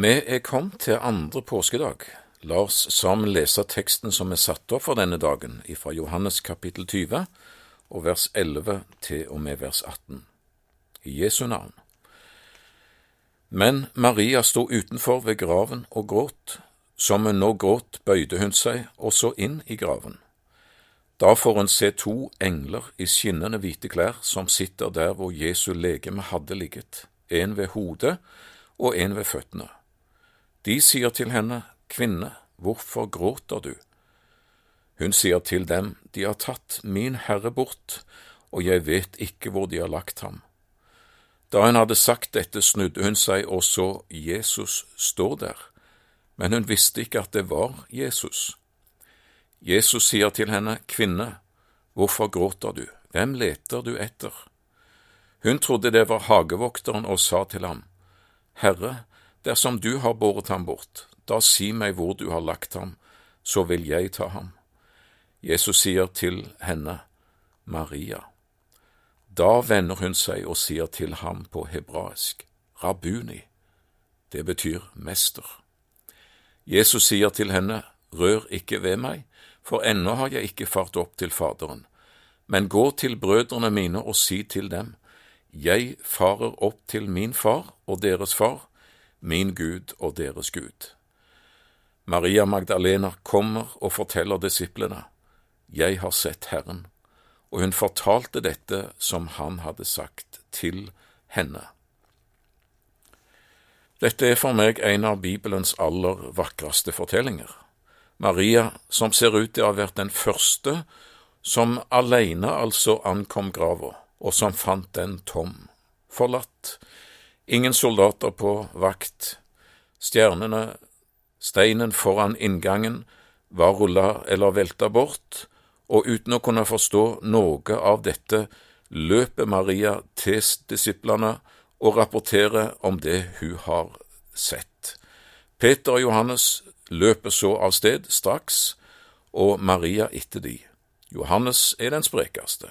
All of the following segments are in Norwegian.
Vi er kommet til andre påskedag. La oss sammen lese teksten som er satt opp for denne dagen, fra Johannes kapittel 20 og vers 11 til og med vers 18. I Jesu navn. Men Maria sto utenfor ved graven og gråt. Som hun nå gråt, bøyde hun seg og så inn i graven. Da får hun se to engler i skinnende hvite klær som sitter der hvor Jesu legeme hadde ligget, en ved hodet og en ved føttene. De sier til henne, Kvinne, hvorfor gråter du? Hun sier til dem, De har tatt min Herre bort, og jeg vet ikke hvor de har lagt ham. Da hun hadde sagt dette, snudde hun seg og så Jesus stå der, men hun visste ikke at det var Jesus. Jesus sier til henne, Kvinne, hvorfor gråter du, hvem leter du etter? Hun trodde det var hagevokteren og sa til ham, Herre, dersom du har båret ham bort, da si meg hvor du har lagt ham, så vil jeg ta ham. Jesus sier til henne, Maria. Da vender hun seg og sier til ham på hebraisk, Rabuni, det betyr mester. Jesus sier til henne, Rør ikke ved meg, for ennå har jeg ikke fart opp til Faderen, men gå til brødrene mine og si til dem, Jeg farer opp til min far og deres far, min Gud og deres Gud. Maria Magdalena kommer og forteller disiplene, Jeg har sett Herren og hun fortalte dette som han hadde sagt til henne. Dette er for meg en av Bibelens aller vakreste fortellinger. Maria, som ser ut til å ha vært den første som alene altså ankom grava, og som fant den tom, forlatt, ingen soldater på vakt, stjernene, steinen foran inngangen var rulla eller velta bort, og uten å kunne forstå noe av dette løper Maria til disiplene og rapporterer om det hun har sett. Peter og Johannes løper så av sted straks, og Maria etter de. Johannes er den sprekeste,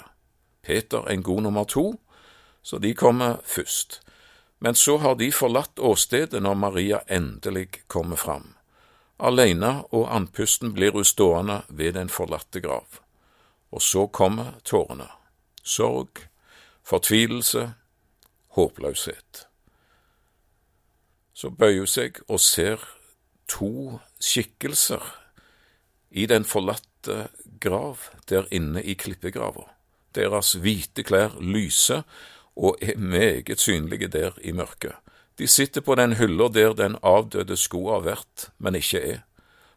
Peter en god nummer to, så de kommer først. Men så har de forlatt åstedet når Maria endelig kommer fram. Alene og andpusten blir hun stående ved den forlatte grav. Og så kommer tårene. Sorg, fortvilelse, håpløshet. Så bøyer hun seg og ser to skikkelser i den forlatte grav der inne i klippegrava. Deres hvite klær lyser og er meget synlige der i mørket. De sitter på den hylla der den avdøde sko har vært, men ikke er,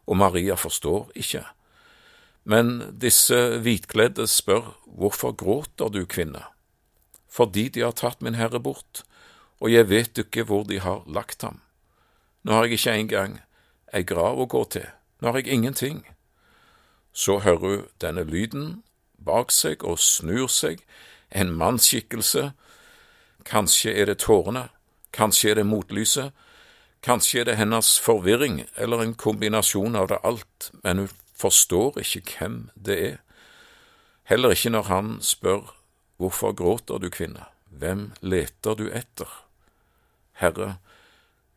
og Maria forstår ikke. Men disse hvitkledde spør, Hvorfor gråter du, kvinne? Fordi de har tatt min Herre bort, og jeg vet ikke hvor de har lagt ham. Nå har jeg ikke engang ei grav å gå til, nå har jeg ingenting. Så hører hun denne lyden bak seg og snur seg, en mannsskikkelse, kanskje er det tårene, kanskje er det motlyset, kanskje er det hennes forvirring eller en kombinasjon av det alt, men hun forstår ikke hvem det er, heller ikke når han spør Hvorfor gråter du, kvinne, hvem leter du etter? Herre,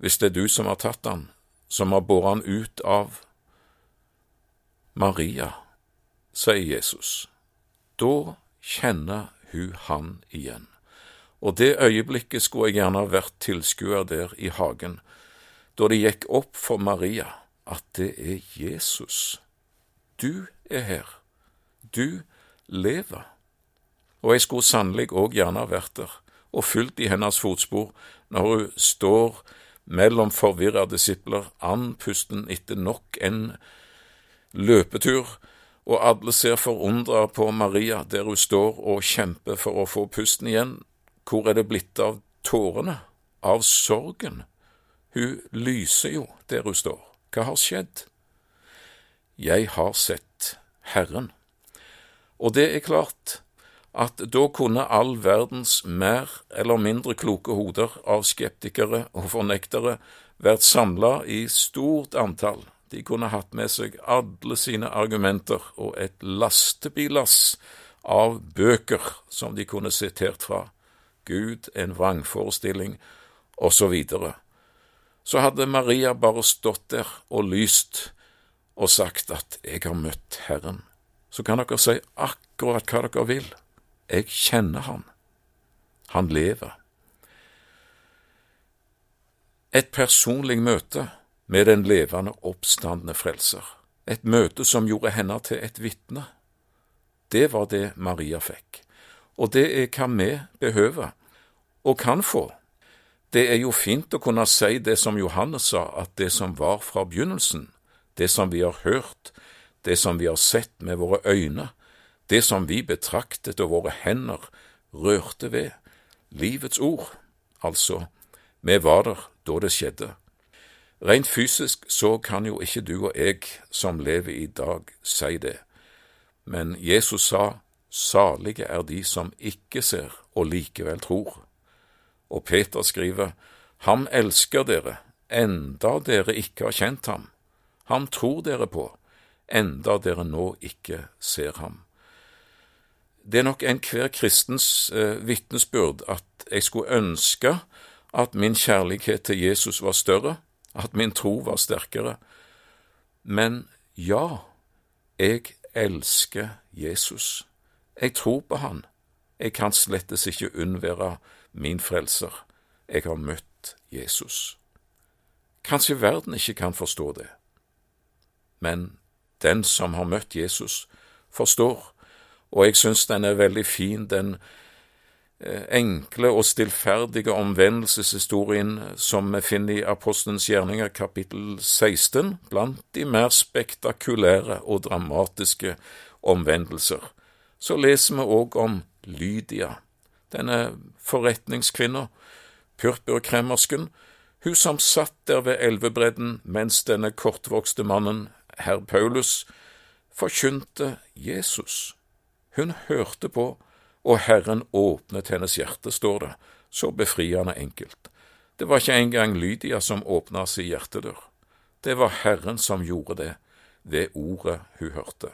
hvis det er du som har tatt han, som har båret han ut av Maria, sier Jesus, da kjenner hun han igjen. Og det øyeblikket skulle jeg gjerne ha vært tilskuer der i hagen, da det gikk opp for Maria at det er Jesus du er her, du lever. Og jeg skulle sannelig òg gjerne vært der og fulgt i hennes fotspor når hun står mellom forvirra disipler, andpusten etter nok en løpetur, og alle ser forundra på Maria der hun står og kjemper for å få pusten igjen. Hvor er det blitt av tårene, av sorgen? Hun lyser jo der hun står. Hva har skjedd? Jeg har sett Herren. Og det er klart at da kunne all verdens mer eller mindre kloke hoder av skeptikere og fornektere vært samla i stort antall. De kunne hatt med seg alle sine argumenter og et lastebillass av bøker som de kunne sitert fra. Gud, en vrangforestilling, osv. så så hadde Maria bare stått der og lyst og sagt at jeg har møtt Herren. Så kan dere si akkurat hva dere vil. Jeg kjenner Han. Han lever. Et personlig møte med den levende, oppstandende frelser. Et møte som gjorde henne til et vitne. Det var det Maria fikk. Og det er hva vi behøver og kan få det er jo fint å kunne si det som Johannes sa, at det som var fra begynnelsen, det som vi har hørt, det som vi har sett med våre øyne, det som vi betraktet og våre hender rørte ved, livets ord, altså, vi var der da det skjedde. Rent fysisk så kan jo ikke du og jeg som lever i dag, si det, men Jesus sa, salige er de som ikke ser og likevel tror. Og Peter skriver, Ham elsker dere, enda dere ikke har kjent ham. Ham tror dere på, enda dere nå ikke ser ham. Det er nok enhver kristens eh, vitnesbyrd at jeg skulle ønske at min kjærlighet til Jesus var større, at min tro var sterkere. Men ja, jeg elsker Jesus. Jeg tror på han. Jeg kan slettes ikke unnvære min frelser, jeg har møtt Jesus. Kanskje verden ikke kan forstå det, men den som har møtt Jesus, forstår, og jeg synes den er veldig fin, den eh, enkle og stillferdige omvendelseshistorien som vi finner i Apostelens gjerninger kapittel 16, blant de mer spektakulære og dramatiske omvendelser. Så leser vi òg om Lydia, denne forretningskvinna, purpurkremmersken, hun som satt der ved elvebredden mens denne kortvokste mannen, herr Paulus, forkynte Jesus. Hun hørte på, og Herren åpnet hennes hjerte, står det, så befriende enkelt. Det var ikke engang Lydia som åpna sin hjertedør. Det var Herren som gjorde det, ved ordet hun hørte.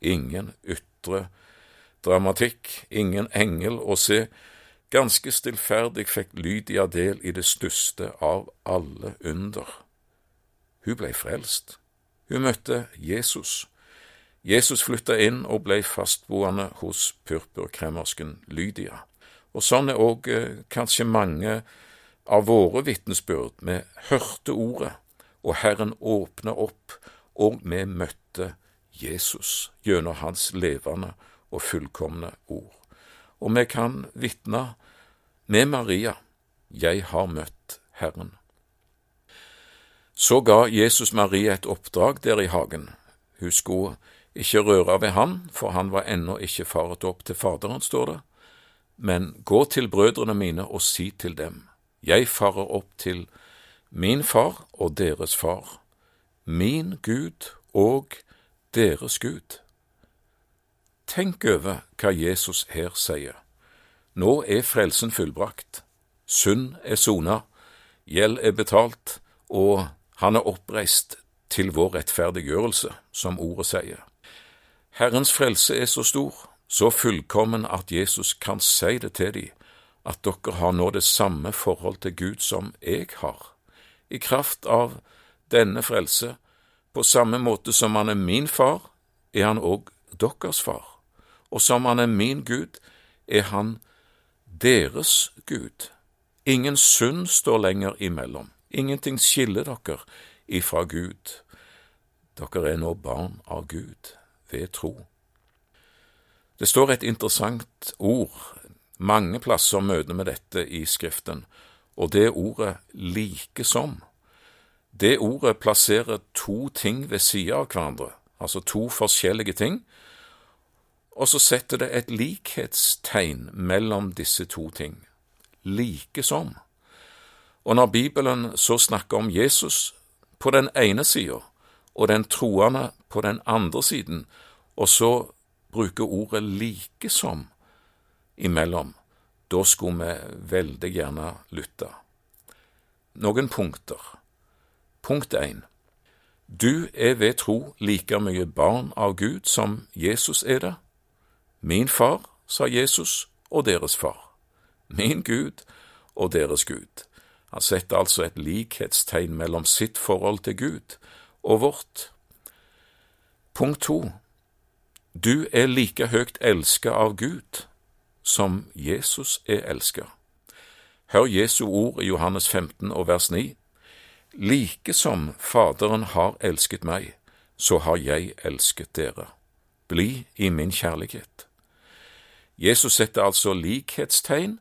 Ingen ytre dramatikk, ingen engel å se, ganske stillferdig fikk Lydia del i det største av alle under. Hun blei frelst. Hun møtte Jesus. Jesus flytta inn og blei fastboende hos purpurkremersken Lydia. Og sånn er òg eh, kanskje mange av våre vitnesbyrd. Vi hørte ordet, og Herren åpna opp, og vi møtte Jesus gjennom hans levende og fullkomne ord. Og vi kan vitne med Maria, jeg har møtt Herren. Så ga Jesus Maria et oppdrag der i hagen. Hun skulle ikke røre ved han, for han var ennå ikke faret opp til Faderen, står det, men gå til brødrene mine og si til dem, jeg farer opp til min far og deres far, min Gud og deres Gud. Tenk over hva Jesus her sier. Nå er frelsen fullbrakt, synd er sona, gjeld er betalt, og han er oppreist til vår rettferdiggjørelse, som ordet sier. Herrens frelse er så stor, så fullkommen at Jesus kan si det til dem, at dere har nå det samme forhold til Gud som jeg har. I kraft av denne frelse, på samme måte som han er min far, er han òg deres far og som han er min Gud, er han deres Gud. Ingen synd står lenger imellom, ingenting skiller dere ifra Gud. Dere er nå barn av Gud ved tro. Det står et interessant ord, mange plasser møter vi dette i Skriften, og det ordet like som. Det ordet plasserer to ting ved sida av hverandre, altså to forskjellige ting, og så setter det et likhetstegn mellom disse to ting, Likesom. Og når Bibelen så snakker om Jesus på den ene sida og den troende på den andre siden, og så bruker ordet likesom imellom, da skulle vi veldig gjerne lytte. Noen punkter. Punkt 1. Du er ved tro like mye barn av Gud som Jesus er det. Min far, sa Jesus, og deres far. Min Gud og deres Gud. Han setter altså et likhetstegn mellom sitt forhold til Gud og vårt. Punkt to. Du er like høyt elsket av Gud som Jesus er elsket. Hør Jesu ord i Johannes 15 og vers 9. Like som Faderen har elsket meg, så har jeg elsket dere. Bli i min kjærlighet. Jesus setter altså likhetstegn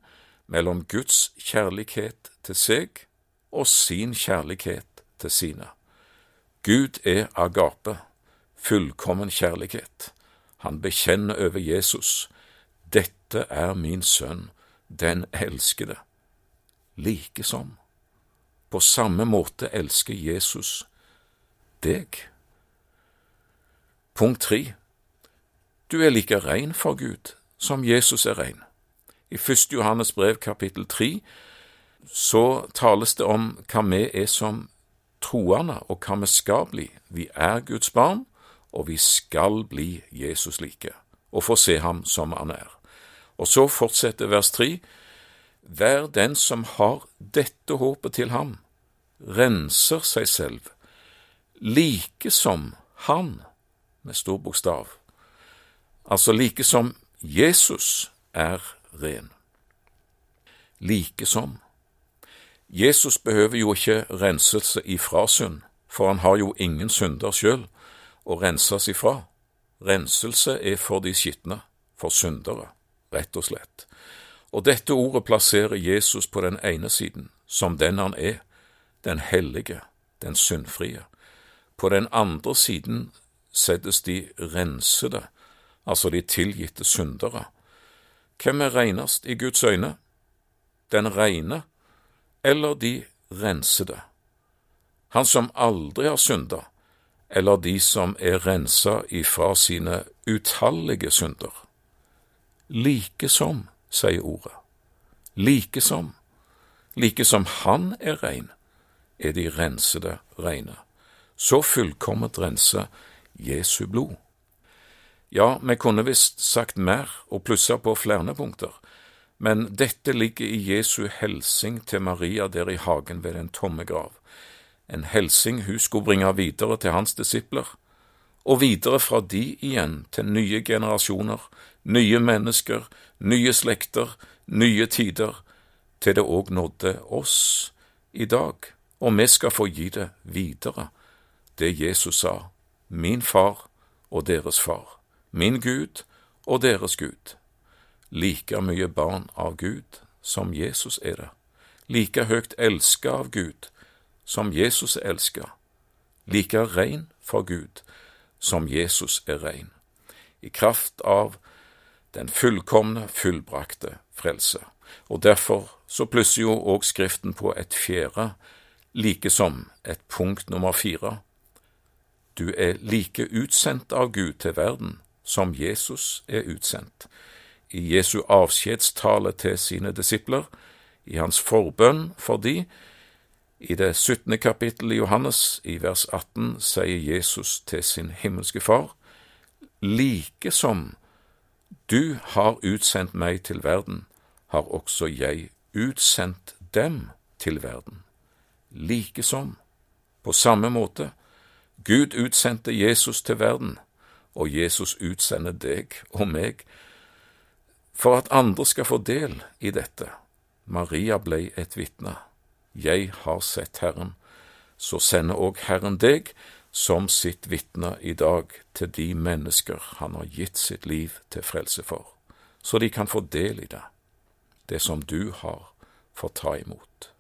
mellom Guds kjærlighet til seg og sin kjærlighet til sine. Gud er agape, fullkommen kjærlighet. Han bekjenner over Jesus, dette er min sønn, den elskede. Likesom, på samme måte elsker Jesus deg. Punkt tre. Du er like rein for Gud som Jesus er rein. I 1. Johannes brev kapittel 3 så tales det om hva vi er som troende, og hva vi skal bli. Vi er Guds barn, og vi skal bli Jesus like, og få se ham som han er. Og så fortsetter vers 3. Vær den som har dette håpet til ham, renser seg selv, like som han, med stor bokstav, altså like som Jesus er ren. Like som. Jesus behøver jo ikke renselse ifra synd, for han har jo ingen synder sjøl å renses ifra. Renselse er for de skitne, for syndere, rett og slett. Og dette ordet plasserer Jesus på den ene siden, som den han er, den hellige, den syndfrie. På den andre siden settes de rensede, altså de tilgitte syndere. Hvem er renest i Guds øyne? Den rene eller de rensede? Han som aldri har synda, eller de som er rensa ifra sine utallige synder? Like som, sier ordet. Like som. Like som han er rein, er de rensede reine. Så fullkomment rense Jesu blod. Ja, vi kunne visst sagt mer og plussa på flere punkter, men dette ligger i Jesu helsing til Maria der i hagen ved den tomme grav, en helsing hun skulle bringe videre til hans disipler, og videre fra de igjen til nye generasjoner, nye mennesker, nye slekter, nye tider, til det òg nådde oss i dag, og vi skal få gi det videre, det Jesus sa, min far og deres far min Gud og deres Gud, like mye barn av Gud som Jesus er det, like høyt elska av Gud som Jesus er elska, like rein for Gud som Jesus er rein, i kraft av den fullkomne, fullbrakte frelse. Og derfor så plusser jo òg Skriften på et fjerde, like som et punkt nummer fire. Du er like utsendt av Gud til verden som Jesus er utsendt. I Jesu avskjedstale til sine disipler, i hans forbønn for de, i det syttende kapittel i Johannes, i vers 18, sier Jesus til sin himmelske Far, like som du har utsendt meg til verden, har også jeg utsendt dem til verden. Like som, på samme måte, Gud utsendte Jesus til verden, og Jesus utsender deg og meg for at andre skal få del i dette. Maria blei et vitne. Jeg har sett Herren. Så sender òg Herren deg som sitt vitne i dag til de mennesker han har gitt sitt liv til frelse for, så de kan få del i det, det som du har fått ta imot.